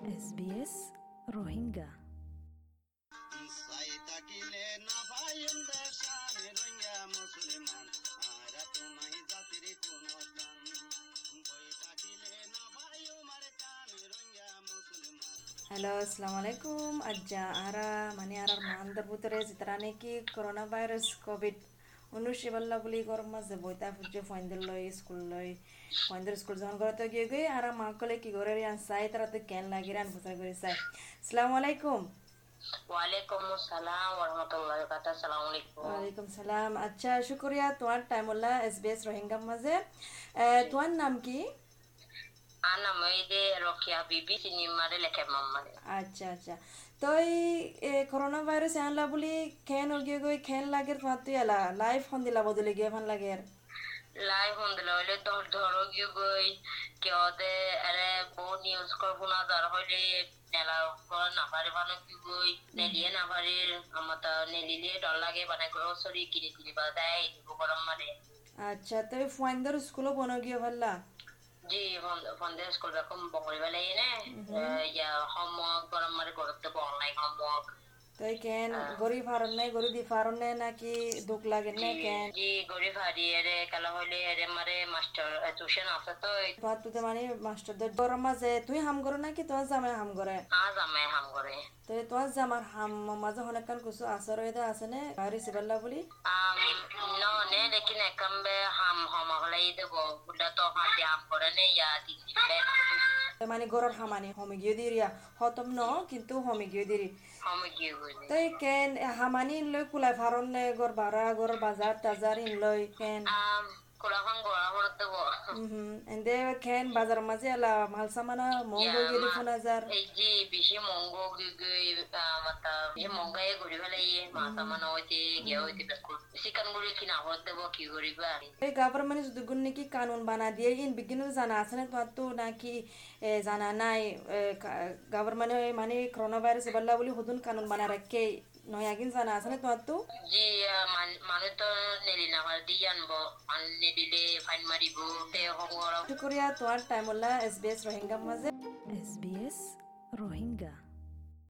SBS Rohingya hello अस्सलाम वालेकुम अज्जा आरा मनी आरा मान दबूतरे जितराने की कोरोना वायरस कोविड অনুষ গরম বইতা ফুটছে লই স্কুল লই স্কুল যখন গিয়ে গই আর মা কলে কি ঘরে রিয়ান তারা তো রান করে আলাইকুম। ওয়ালাইকুম আসসালাম ওয়া ওয়া আলাইকুম। সালাম। আচ্ছা শুকরিয়া তোমার টাইম হলা এসবিএস রোহিঙ্গা মাঝে তোমার নাম কি? আচ্ছা আচ্ছা। তো এই করোনা ভাইরাস আনলা বুলি খেন গিয়ে গই খেন লাগে তোমার তুই এলা লাইফ হন দিলা বদলে গিয়ে ভালো লাগে লাই হন্দল হইলে ধর ধরো গিয়ে গই কেউ দে আরে বহু নিউজ করব না যার হইলে নেলা কর না পারে বানো কি গই নেলিয়ে না পারে নেলিলে ডর লাগে মানে গ্রোসারি কিনে কিনে বা দেয় গরম মানে। আচ্ছা তো ফুয়াইন্দর স্কুলও বন গিয়ে ভাল্লা? জি ফন্দে স্কুল রকম বঙ্গলি বেলা এনে ইয়া হোমওয়ার্ক গরম মানে করতে অনলাইন হোমওয়ার্ক তো কেন গরিব নাই গরিব দি ফারন নাকি দুঃখ লাগে না কেন? জি গরিব হারি এরে কালা হইলে এরে মারে মাস্টার টিউশন আছে তো তুতে মানে মাস্টার দের গরম মাঝে তুই হাম করো নাকি তোমার জামাই হাম করে? আজ আমি হাম করে। তো তোমার জামার হাম মাঝে অনেক কান কিছু আসর হয়ে আছে নে রিসিভ আল্লাহ বলি? আম no ne lekin ekambe ham homa holai debo buda to hati ham করে নে ইয়া দিন দিবে মানে গরর হামানি হমি গিয়ে দিরিয়া। হতম ন কিন্তু হমি গিয়ে দিরি। হম গিয়ে তাই কেন হামানি লৈ কোলাই ভাৰণ নে গৰ ভাড়া গৰ বাজাৰ তাজাৰ ইন লৈ কেন আম কুলাখন গোড়া হরত দেবো হুম এন্দে কেন বাজার মাঝে আলা মাল সামানা মঙ্গ গিয়ে ফোন হাজার এই যে বেশি মঙ্গ গই মাতা এই মঙ্গাই ঘুরি ফেলাই মাথা মানে হইতে গিয়ে হইতে বেকুল চিকেন গুড়ি কিনা হরত দেবো কি করিবা এই গভর্নমেন্ট যদি গুণ নাকি কানুন বানা দিয়ে ইন বিজ্ঞান জানা আছে না তোমার তো নাকি এ, জানা নাই গভর্নমেন্ট মানে করোনা ভাইরাস বললা বলি হুদুন কানুন বানা রাখে নয় আগিন জানা আছে না তোমার তো दिदीले फाइन मारिबो त्यही हो कुरिया तोर टाइम होला एसबीएस रोहिंगा मजे एसबीएस रोहिंगा